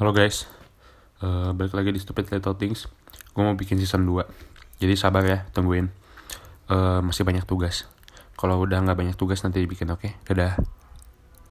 Halo guys, uh, balik lagi di Stupid Little Things. Gue mau bikin season 2, jadi sabar ya, tungguin. Uh, masih banyak tugas. Kalau udah nggak banyak tugas nanti dibikin, oke? Okay? Dadah.